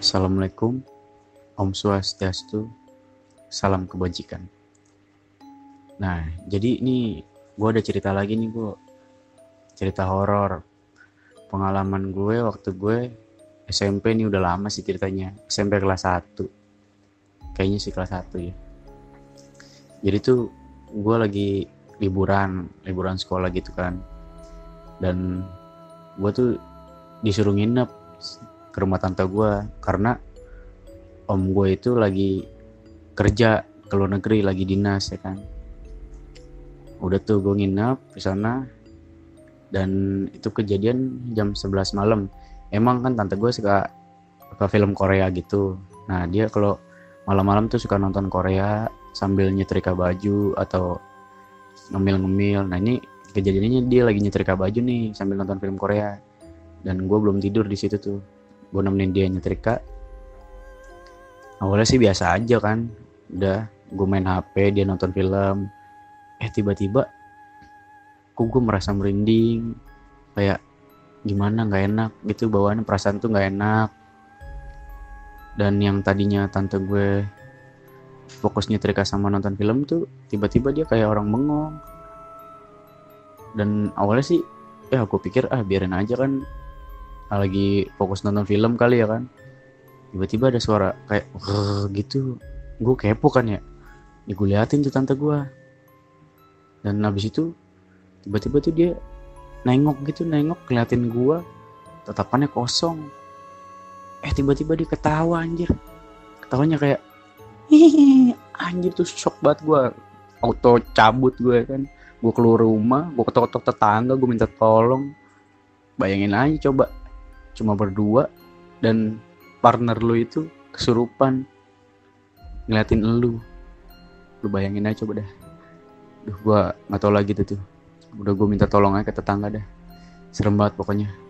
Assalamualaikum, Om Swastiastu, salam kebajikan. Nah, jadi ini gue ada cerita lagi nih gue, cerita horor. Pengalaman gue waktu gue SMP nih udah lama sih ceritanya, SMP kelas 1. Kayaknya sih kelas 1 ya. Jadi tuh gue lagi liburan, liburan sekolah gitu kan. Dan gue tuh disuruh nginep ke rumah tante gue karena om gue itu lagi kerja ke luar negeri lagi dinas ya kan. Udah tuh gue nginep di sana dan itu kejadian jam 11 malam. Emang kan tante gue suka apa film Korea gitu. Nah dia kalau malam-malam tuh suka nonton Korea sambil nyetrika baju atau ngemil-ngemil. Nah ini kejadiannya dia lagi nyetrika baju nih sambil nonton film Korea. Dan gue belum tidur di situ tuh gue nemenin dia nyetrika awalnya sih biasa aja kan. Udah gue main HP dia nonton film. Eh tiba-tiba kok gue merasa merinding. Kayak gimana nggak enak gitu bawaan perasaan tuh nggak enak. Dan yang tadinya tante gue fokus nyetrika sama nonton film tuh tiba-tiba dia kayak orang bengong. Dan awalnya sih ya aku pikir ah biarin aja kan lagi fokus nonton film kali ya kan. Tiba-tiba ada suara kayak gitu. Gue kepo kan ya. Ya gue liatin tuh tante gue dan habis itu tiba-tiba tuh dia nengok gitu nengok ngeliatin gue tatapannya kosong. Eh tiba-tiba dia ketawa anjir. Ketawanya kayak Hihihi, anjir tuh shock banget gue auto cabut gue kan. Gue keluar rumah gue ketok-ketok tetangga gue minta tolong. Bayangin aja coba cuma berdua dan partner lu itu kesurupan ngeliatin lu. Lu bayangin aja coba dah. Duh gua nggak tahu lagi tuh tuh. Udah gue minta tolong aja ke tetangga dah. Serem banget pokoknya